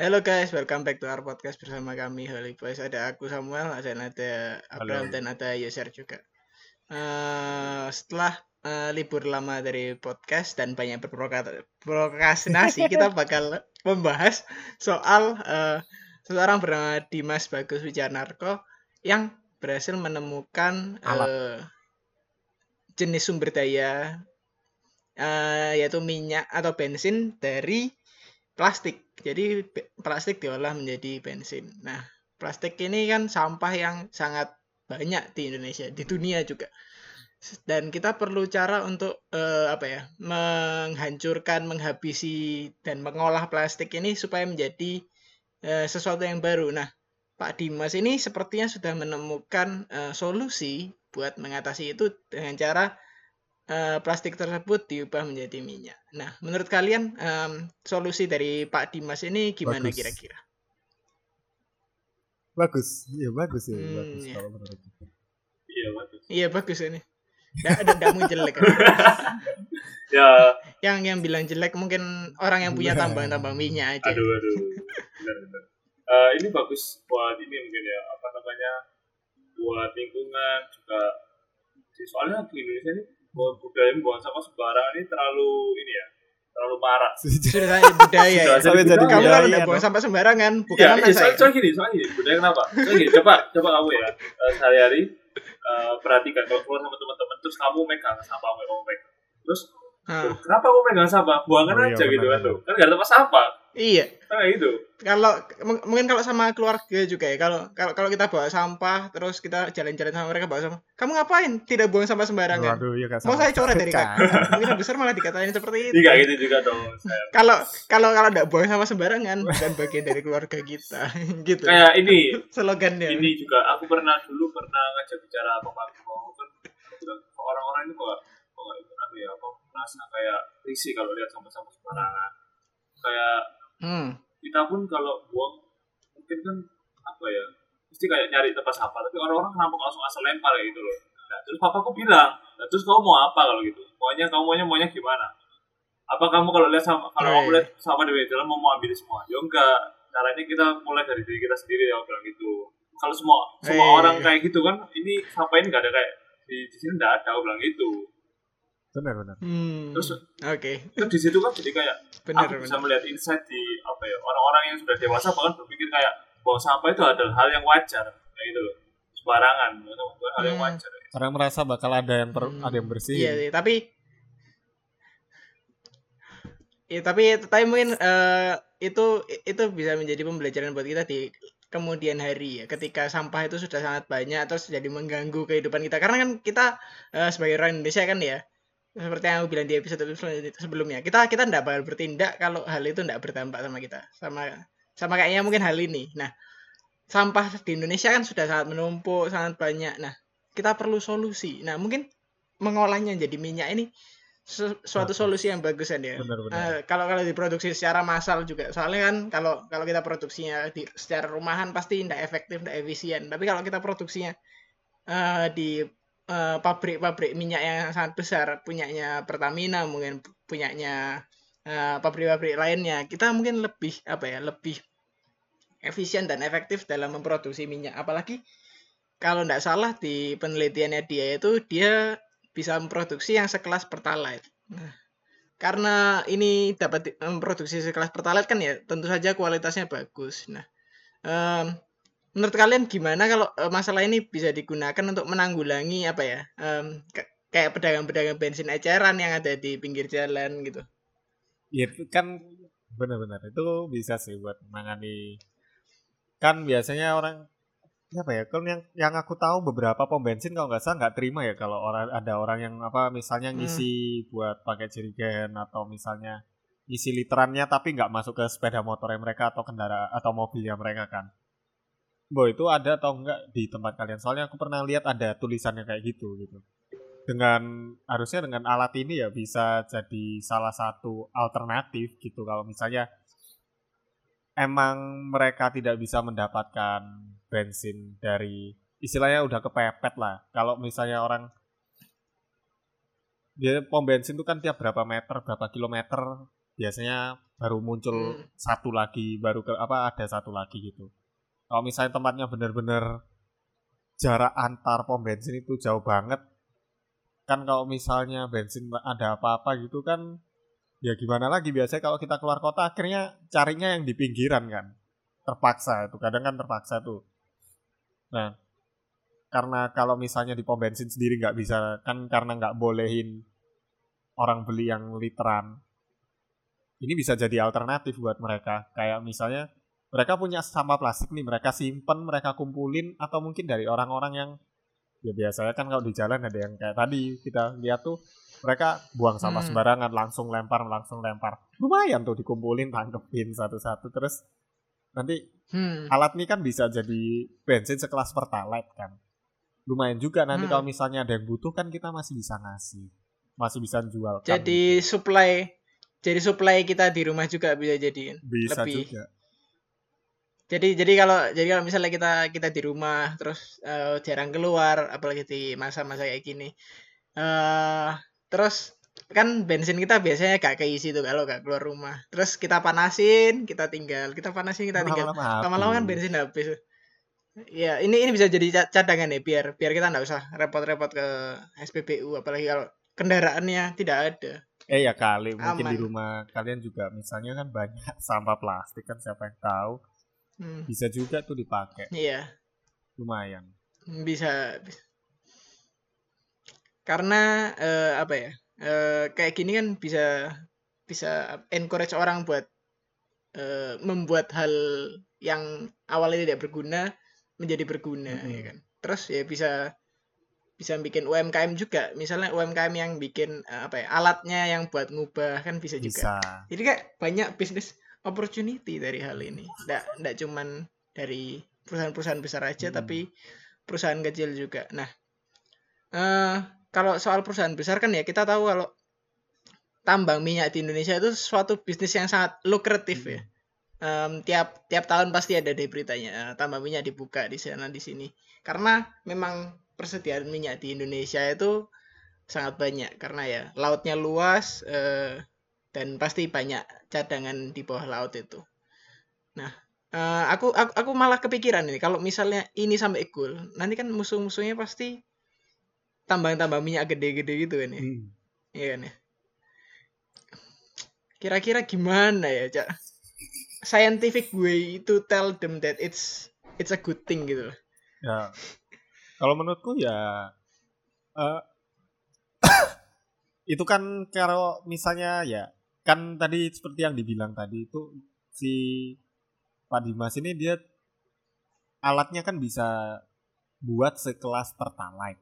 Halo guys, welcome back to our podcast bersama kami Holy Boys. Ada aku Samuel, dan ada Abraham Halo. dan ada Yoser juga. Eh, setelah eh, libur lama dari podcast dan banyak berprokrastinasi, kita bakal membahas soal eh, seseorang bernama Dimas Bagus Wijanarko yang berhasil menemukan Alat. eh, jenis sumber daya eh, yaitu minyak atau bensin dari plastik. Jadi plastik diolah menjadi bensin. Nah, plastik ini kan sampah yang sangat banyak di Indonesia, di dunia juga. Dan kita perlu cara untuk eh, apa ya, menghancurkan, menghabisi dan mengolah plastik ini supaya menjadi eh, sesuatu yang baru. Nah, Pak Dimas ini sepertinya sudah menemukan eh, solusi buat mengatasi itu dengan cara eh, plastik tersebut diubah menjadi minyak. Nah, menurut kalian em, solusi dari Pak Dimas ini gimana Bagus. kira-kira? Bagus, iya bagus ya, Hmm, bagus iya. kalau menurutku. Iya bagus. Iya bagus ini. Ada mau jelek. Ya, yang yang bilang jelek mungkin orang yang punya Iya. tambang-tambang minyak aja. aduh aduh. Benar benar. Eh, ini bagus buat ini mungkin ya apa namanya buat lingkungan juga. Soalnya di Indonesia ini budaya buang sampah sembarangan ini terlalu ini ya terlalu marak. Sudah saya budaya ya. Sudah Sampai jadi Kamu budaya kalau udah dong. buang sampah sembarangan, bukan Iya, anak iya, saya. soalnya, soalnya gini, soalnya gini, budaya kenapa? Soalnya gini, coba, coba kamu ya, eh, sehari-hari eh, perhatikan kalau keluar sama teman-teman, terus kamu megang sampah, kamu megang, terus Nah, kenapa kamu megang sampah? Buangan Oh, iya, aja gitu kan tuh, kan gak ada tempat sampah, iya. kayak gitu. Kalau mungkin kalau sama keluarga juga ya. Kalau kalau kalau kita bawa sampah terus kita jalan-jalan sama mereka bawa sampah. Kamu ngapain? Tidak buang sampah sembarangan. Waduh, ya kan Mau saya coret dari Kan. kakak. Mungkin besar malah dikatain seperti itu. Kayak gitu juga dong. Kalau kalau kalau tidak buang sampah sembarangan bukan bagian dari keluarga kita. gitu. Kayak ini, Slogannya. ini juga aku pernah dulu pernah ngajak bicara apa pak kan orang-orang ini kok kok anu ya kok merasa kayak risih kalau lihat sampah-sampah sembarangan kayak Hmm. kita pun kalau buang mungkin kan apa ya mesti kayak nyari tempat sampah tapi orang-orang kenapa nggak langsung asal lempar kayak gitu loh nah, terus papaku bilang nah, terus kamu mau apa kalau gitu maunya kamu maunya maunya gimana apa kamu kalau lihat sama kalau Oh, kamu iya. lihat sampah di jalan mau mau ambil semua ya enggak caranya kita mulai dari diri kita sendiri ya bilang gitu kalau semua semua Eh. orang kayak gitu kan ini sampah ini nggak ada kayak di, di sini nggak ada aku bilang gitu Benar, benar. Hmm. terus Oke, terus di situ kan jadi kayak benar aku bisa benar. melihat insight di apa ya orang-orang yang sudah dewasa bahkan berpikir kayak buang sampah itu adalah hal yang wajar kayak gitu loh sembarangan itu hal yang Hmm. wajar Karena merasa bakal ada yang per, Hmm. ada yang bersih. Iya, sih, tapi Iya, tapi tapi mungkin eh, itu itu bisa menjadi pembelajaran buat kita di kemudian hari ya. Ketika sampah itu sudah sangat banyak terus jadi mengganggu kehidupan kita. Karena kan kita eh, sebagai orang Indonesia kan ya, seperti yang aku bilang di episode sebelumnya, kita kita tidak bakal bertindak kalau hal itu tidak berdampak sama kita. Sama sama kayaknya mungkin hal ini. Nah, sampah di Indonesia kan sudah sangat menumpuk, sangat banyak. Nah, kita perlu solusi. Nah, mungkin mengolahnya jadi minyak ini su- suatu solusi yang bagus kan ya. Benar, benar. Eh, kalau kalau diproduksi secara massal juga, soalnya kan kalau kalau kita produksinya di secara rumahan pasti tidak efektif, tidak efisien. Tapi kalau kita produksinya eh, di eh, pabrik-pabrik minyak yang sangat besar, punyanya Pertamina, mungkin punyanya eh, pabrik-pabrik lainnya, kita mungkin lebih apa ya, lebih efisien dan efektif dalam memproduksi minyak. Apalagi kalau tidak salah di penelitiannya dia itu dia bisa memproduksi yang sekelas pertalite. Nah, karena ini dapat memproduksi sekelas pertalite kan ya tentu saja kualitasnya bagus. Nah, em, menurut kalian gimana kalau eh, masalah ini bisa digunakan untuk menanggulangi apa ya? ke- kayak pedagang-pedagang bensin eceran yang ada di pinggir jalan gitu. Ya, itu kan benar-benar itu bisa sih buat menangani kan biasanya orang apa ya kan yang yang aku tahu beberapa pom bensin kalau nggak salah nggak terima ya kalau orang ada orang yang apa misalnya Hmm. ngisi buat pakai jerigen atau misalnya ngisi literannya tapi nggak masuk ke sepeda motornya mereka atau kendaraan atau mobilnya mereka kan Bo itu ada atau enggak di tempat kalian? Soalnya aku pernah lihat ada tulisannya kayak gitu gitu. Dengan harusnya dengan alat ini ya bisa jadi salah satu alternatif gitu. Kalau misalnya emang mereka tidak bisa mendapatkan bensin dari istilahnya udah kepepet lah. Kalau misalnya orang dia pom bensin itu kan tiap berapa meter berapa kilometer biasanya baru muncul Hmm. satu lagi baru ke apa ada satu lagi gitu kalau misalnya tempatnya bener-bener jarak antar pom bensin itu jauh banget kan kalau misalnya bensin ada apa-apa gitu kan ya gimana lagi? Biasanya kalau kita keluar kota akhirnya carinya yang di pinggiran kan terpaksa itu kadang kan terpaksa tuh. Nah karena kalau misalnya di pom bensin sendiri nggak bisa kan karena nggak bolehin orang beli yang literan ini bisa jadi alternatif buat mereka. Kayak misalnya mereka punya sampah plastik nih mereka simpen mereka kumpulin atau mungkin dari orang-orang yang ya biasanya kan kalau di jalan ada yang kayak tadi kita lihat tuh mereka buang sampah Hmm. sembarangan langsung lempar langsung lempar lumayan tuh dikumpulin tangkepin satu-satu terus nanti Hmm. alat ini kan bisa jadi bensin sekelas pertalite kan lumayan juga nanti Hmm. kalau misalnya ada yang butuh kan kita masih bisa ngasih masih bisa jual Jadi supply jadi supply kita di rumah juga bisa jadi bisa lebih. juga Jadi jadi kalau jadi kalau misalnya kita kita di rumah terus eh, jarang keluar apalagi di masa-masa kayak gini. eh terus kan bensin kita biasanya gak keisi tuh kalau gak keluar rumah. Terus kita panasin, kita tinggal, kita panasin, kita tinggal. Lama-lama kan bensin habis. Ya, ini ini bisa jadi ca- cadangan ya biar biar kita nggak usah repot-repot ke SPBU apalagi kalau kendaraannya tidak ada. Eh ya kali mungkin di Aman. rumah kalian juga misalnya kan banyak sampah plastik kan siapa yang tahu Hmm, bisa juga tuh dipakai iya. lumayan. bisa, bisa. karena eh, apa ya eh, kayak gini kan bisa bisa encourage orang buat eh, membuat hal yang awalnya tidak berguna menjadi berguna Mm-mm. ya kan terus ya bisa bisa bikin UMKM juga misalnya UMKM yang bikin apa ya alatnya yang buat ngubah kan bisa juga Bisa. jadi kayak banyak bisnis opportunity dari hal ini. Nggak, nggak cuman dari perusahaan-perusahaan besar aja, Hmm. tapi perusahaan kecil juga. Nah, eh kalau soal perusahaan besar kan ya kita tahu kalau tambang minyak di Indonesia itu suatu bisnis yang sangat lukratif ya. Em, tiap tiap tahun pasti ada deh beritanya eh, tambang minyak dibuka di sana di sini. Karena memang persediaan minyak di Indonesia itu sangat banyak karena ya lautnya luas eh, dan pasti banyak cadangan di bawah laut itu. Nah, eh, aku, aku aku malah kepikiran ini kalau misalnya ini sampai goal, nanti kan musuh-musuhnya pasti tambang-tambang minyak gede-gede gitu kan ya. Hmm. Iya kan ya. Kira-kira gimana ya, Cak? Scientific way to tell them that it's it's a good thing gitu loh. Ya. Kalau menurutku ya eh itu kan kalau misalnya ya kan tadi seperti yang dibilang tadi itu si Pak Dimas ini dia alatnya kan bisa buat sekelas pertalite.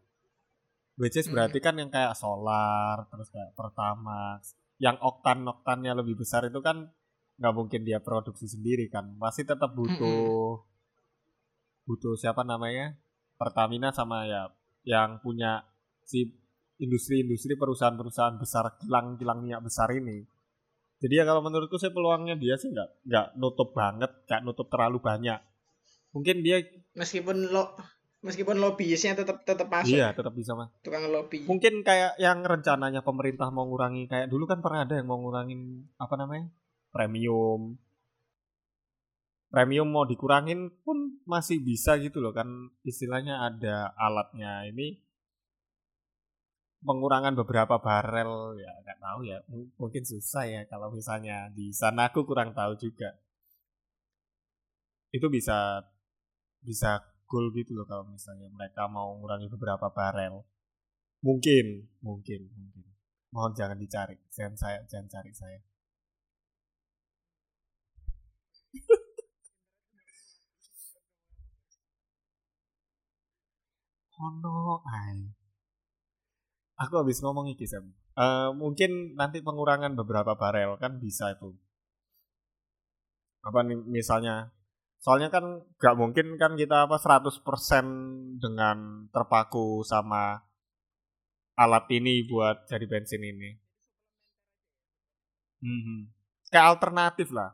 Which is Hmm. berarti kan yang kayak solar terus kayak pertamax yang oktan-oktannya lebih besar itu kan nggak mungkin dia produksi sendiri kan pasti tetap butuh butuh siapa namanya Pertamina sama ya yang punya si industri-industri perusahaan-perusahaan besar kilang-kilang minyak besar ini. Jadi ya kalau menurutku sih peluangnya dia sih nggak nggak nutup banget, nggak nutup terlalu banyak. Mungkin dia Meskipun lo meskipun lobbyisnya tetap tetap masuk iya tetap bisa mah. tukang lobby. Mungkin kayak yang rencananya pemerintah mau ngurangi kayak dulu kan pernah ada yang mau ngurangin apa namanya premium premium mau dikurangin pun masih bisa gitu loh kan istilahnya ada alatnya ini pengurangan beberapa barel ya nggak tahu ya. Mungkin susah ya kalau misalnya di sana aku kurang tahu juga. Itu bisa bisa goal gitu loh kalau misalnya mereka mau ngurangi beberapa barel. Mungkin mungkin mungkin. Mohon jangan dicari jangan saya jangan cari saya. Oh no, ay. Aku habis ngomong iki Sam. Eh, mungkin nanti pengurangan beberapa barel kan bisa itu. Apa nih misalnya? Soalnya kan gak mungkin kan kita apa 100% dengan terpaku sama alat ini buat jadi bensin ini. Mhm. Kayak alternatif lah.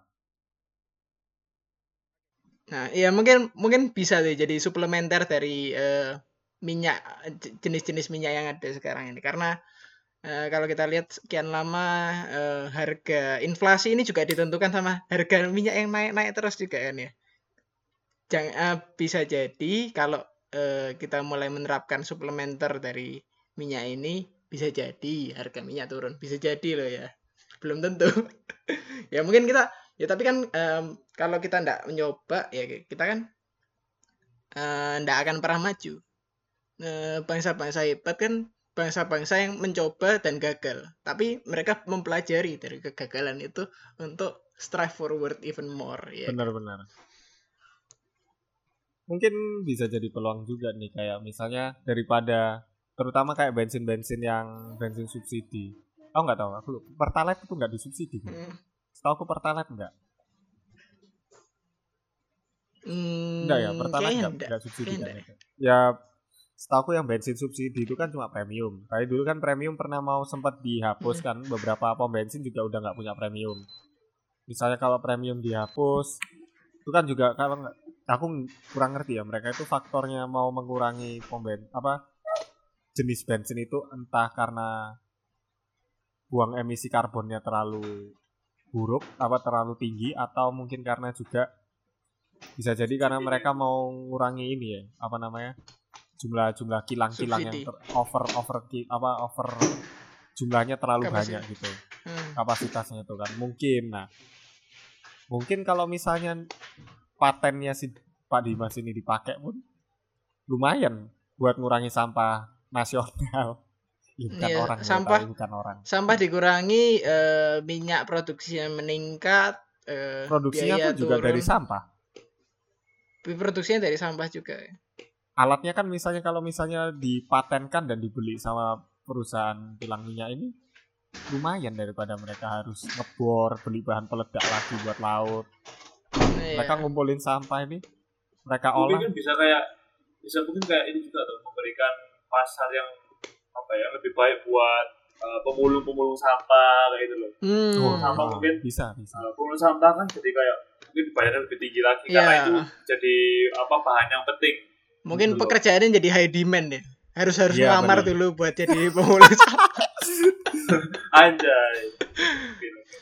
Nah, iya mungkin mungkin bisa deh jadi suplementer dari eh, minyak jenis-jenis minyak yang ada sekarang ini karena eh, kalau kita lihat sekian lama eh, harga inflasi ini juga ditentukan sama harga minyak yang naik-naik terus juga kan ya. Jangan eh, bisa jadi kalau eh, kita mulai menerapkan suplementer dari minyak ini bisa jadi harga minyak turun. Bisa jadi loh ya. Belum tentu. ya mungkin kita ya tapi kan em, kalau kita ndak mencoba ya kita kan eh, ndak akan pernah maju. Eh, bangsa-bangsa hebat kan bangsa-bangsa yang mencoba dan gagal. Tapi mereka mempelajari dari kegagalan itu untuk strive forward even more. Ya. Benar-benar. Mungkin bisa jadi peluang juga nih kayak misalnya daripada terutama kayak bensin-bensin yang bensin subsidi. Oh nggak tahu, aku. Pertalite itu nggak disubsidi. Hmm, Setahu aku Pertalite nggak. hmm, Enggak ya, Pertalite nggak subsidi kan. Ya setahu aku yang bensin subsidi itu kan cuma premium. Kayak dulu kan premium pernah mau sempat dihapus kan beberapa pom bensin juga udah nggak punya premium. Misalnya kalau premium dihapus itu kan juga kalau nggak aku kurang ngerti ya mereka itu faktornya mau mengurangi pom bensin apa jenis bensin itu entah karena buang emisi karbonnya terlalu buruk apa terlalu tinggi atau mungkin karena juga bisa jadi karena mereka mau ngurangi ini ya apa namanya jumlah jumlah kilang-kilang yang ter- over over apa over jumlahnya terlalu Kapasitas. banyak gitu. Hmm, kapasitasnya itu kan. Mungkin nah. Mungkin kalau misalnya patennya si Pak Dimas ini dipakai pun lumayan buat ngurangi sampah nasional. Ya, bukan Iya, orang ya, sampah- tapi bukan orang. Sampah dikurangi, eh, minyak produksinya meningkat, eh, produksinya pun juga turun. dari sampah. Produksinya dari sampah juga. Alatnya kan misalnya kalau misalnya dipatenkan dan dibeli sama perusahaan kilang minyak ini lumayan daripada mereka harus ngebor beli bahan peledak lagi buat laut Iya. mereka ngumpulin sampah ini mereka mungkin olah kan bisa kayak bisa mungkin kayak ini juga tuh memberikan pasar yang apa ya lebih baik buat uh, pemulung-pemulung sampah kayak gitu loh. Hmm. Oh, sampah oh, mungkin. bisa bisa Uh, pemulung sampah kan jadi kayak mungkin dibayarnya lebih tinggi lagi Iya. karena itu jadi apa bahan yang penting. Mungkin loh. pekerjaannya jadi high demand ya. Harus harus Iya, melamar benar. dulu buat jadi pemulung sampah. Anjay.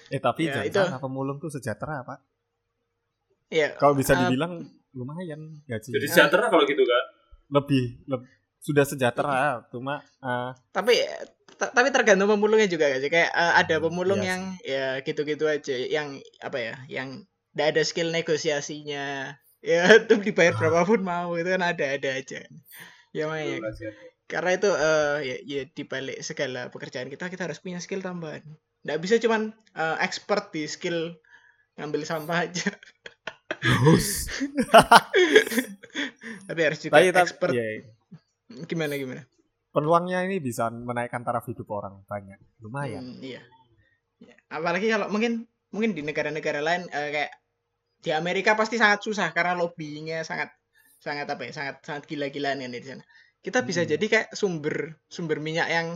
Eh tapi Ya, jangan itu. salah pemulung tuh sejahtera pak Iya. kalau bisa Eh, dibilang lumayan gajinya Jadi sejahtera kalau gitu kan. lebih leb- sudah sejahtera cuma eh, tapi ta- tapi tergantung pemulungnya juga gak sih kayak eh, ada Hmm, pemulung iya yang ya gitu-gitu aja yang apa ya yang tidak ada skill negosiasinya ya itu dibayar berapapun mau itu kan ada-ada aja. Ya makanya karena itu eh ya, ya di balik segala pekerjaan kita kita harus punya skill tambahan. Nggak bisa cuman eh, expert di skill ngambil sampah aja. Tapi harus juga tapi expert. ya, gimana gimana? Peluangnya ini bisa menaikkan taraf hidup orang banyak. Lumayan. Hmm, iya. Ya, Apalagi kalau mungkin mungkin di negara-negara lain eh, kayak di Amerika pasti sangat susah karena lobbyingnya sangat sangat apa ya sangat sangat gila-gilaan kan di sana. Kita bisa Hmm. jadi kayak sumber sumber minyak yang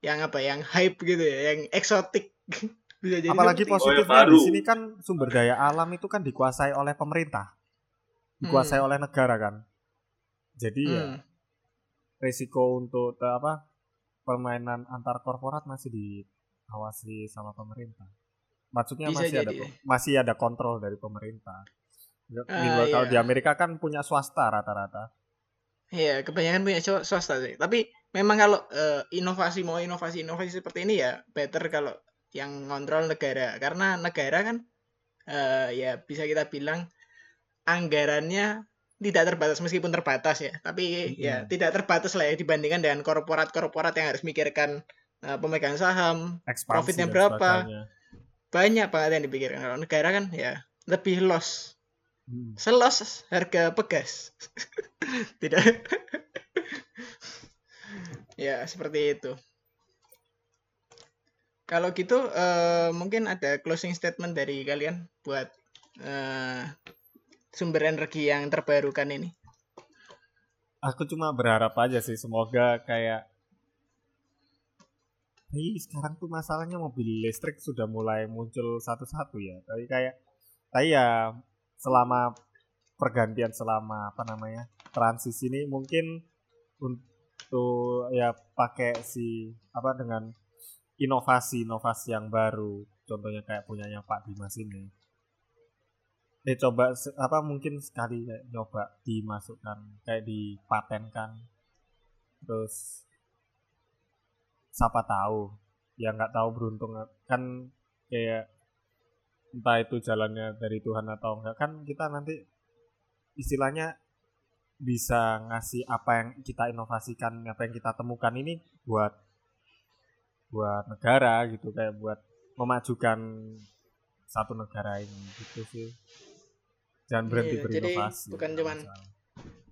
yang apa yang hype gitu ya, yang eksotik. bisa jadi apalagi positifnya baru. di sini kan sumber daya alam itu kan dikuasai oleh pemerintah dikuasai Hmm. oleh negara kan jadi ya Hmm, resiko untuk te- apa permainan antar korporat masih diawasi sama pemerintah. Maksudnya Bisa masih ada jadi. masih ada kontrol dari pemerintah. Di- Ah, kalau iya. di Amerika kan punya swasta rata-rata. Iya, kebanyakan punya swa- swasta sih. Tapi memang kalau eh, inovasi mau inovasi-inovasi seperti ini ya better kalau yang ngontrol negara karena negara kan eh, ya bisa kita bilang anggarannya tidak terbatas meskipun terbatas ya, tapi ya Mm-mm. tidak terbatas lah ya dibandingkan dengan korporat-korporat yang harus mikirkan eh, pemegang saham, Ekspansi Profitnya berapa? sebagainya. Banyak banget yang dipikirkan. Kalau negara kan ya lebih loss. Hmm. Selos harga pegas. Tidak. ya, seperti itu. Kalau gitu eh, mungkin ada closing statement dari kalian buat eh, sumber energi yang terbarukan ini. Aku cuma berharap aja sih semoga kayak Ih, sekarang tuh masalahnya mobil listrik sudah mulai muncul satu-satu ya. Tapi kayak tapi ya selama pergantian selama apa namanya transisi ini mungkin untuk ya pakai si apa dengan inovasi-inovasi yang baru. Contohnya kayak punyanya Pak Dimas ini. Eh coba apa mungkin sekali kayak nyoba dimasukkan kayak dipatenkan. Terus siapa tahu. Ya nggak tahu beruntung kan kayak entah itu jalannya dari Tuhan atau enggak kan kita nanti istilahnya bisa ngasih apa yang kita inovasikan apa yang kita temukan ini buat buat negara gitu. Kayak buat memajukan satu negara ini gitu sih. Jangan berhenti Iya, jadi berinovasi bukan nggak cuman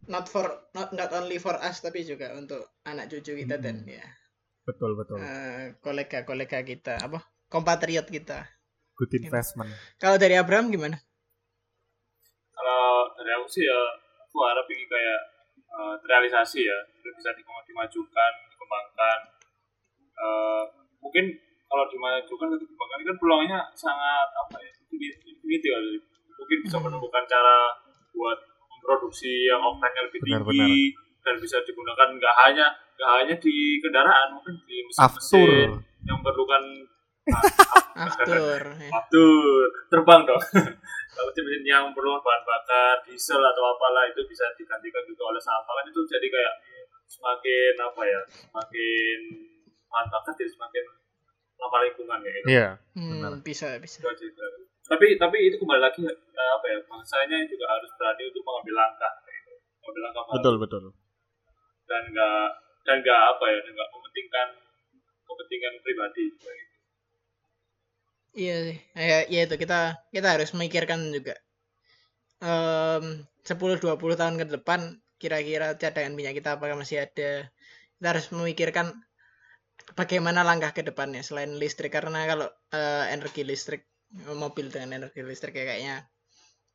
not for not not only for us tapi juga untuk anak cucu kita dan Mm-mm. ya betul betul. Eh, kolega-kolega kita apa? Kompatriot kita. good investment. Kalau dari Abraham gimana? kalau dari aku sih ya aku harap ini kayak eh, terrealisasi ya. Bisa di- dimajukan dikembangkan. Eh, mungkin kalau dimajukan atau dikembangkan kan peluangnya sangat apa ya infinity ya mungkin bisa Hmm. menemukan cara buat memproduksi yang oktannya lebih Benar, tinggi dan bisa digunakan nggak hanya nggak hanya di kendaraan mungkin di aftur mesin-mesin yang perlukan After. ya. Aftur terbang dong. Kalau mesin yang perlu bahan bakar, diesel atau apalah itu bisa digantikan juga oleh sampah kan itu jadi kayak semakin apa ya, semakin bahan bakar jadi semakin ramah lingkungan ya. Gitu. iya Benar. Hmm, bisa bisa. Tapi tapi itu kembali lagi ya, apa ya, bangsanya juga harus berani untuk mengambil langkah kayak gitu. Mengambil langkah baru. betul betul dan nggak dan nggak apa ya, nggak mementingkan kepentingan pribadi. gitu. Iya sih. Ya, ya itu kita kita harus memikirkan juga. Em 10 20 tahun ke depan kira-kira cadangan minyak kita apakah masih ada. Kita harus memikirkan bagaimana langkah ke depannya selain listrik karena kalau eh, energi listrik mobil dengan energi listrik ya kayaknya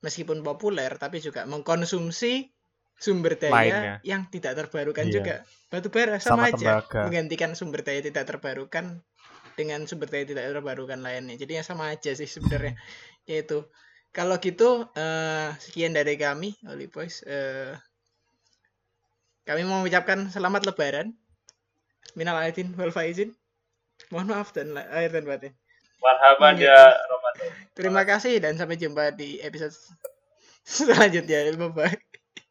meskipun populer tapi juga mengkonsumsi sumber daya Lainnya. yang tidak terbarukan Iya. juga. Batu bara sama sama, aja tembaga menggantikan sumber daya tidak terbarukan dengan sumber daya tidak terbarukan lainnya. Jadi ya sama aja sih sebenarnya. Yaitu kalau gitu eh, sekian dari kami Oli Boys. Eh, kami mau mengucapkan selamat Lebaran. Minal aidin wal faizin. Mohon maaf dan la- lahir dan batin. Marhaban Iya. ya Ramadan. Terima kasih dan sampai jumpa di episode selanjutnya. Bye bye.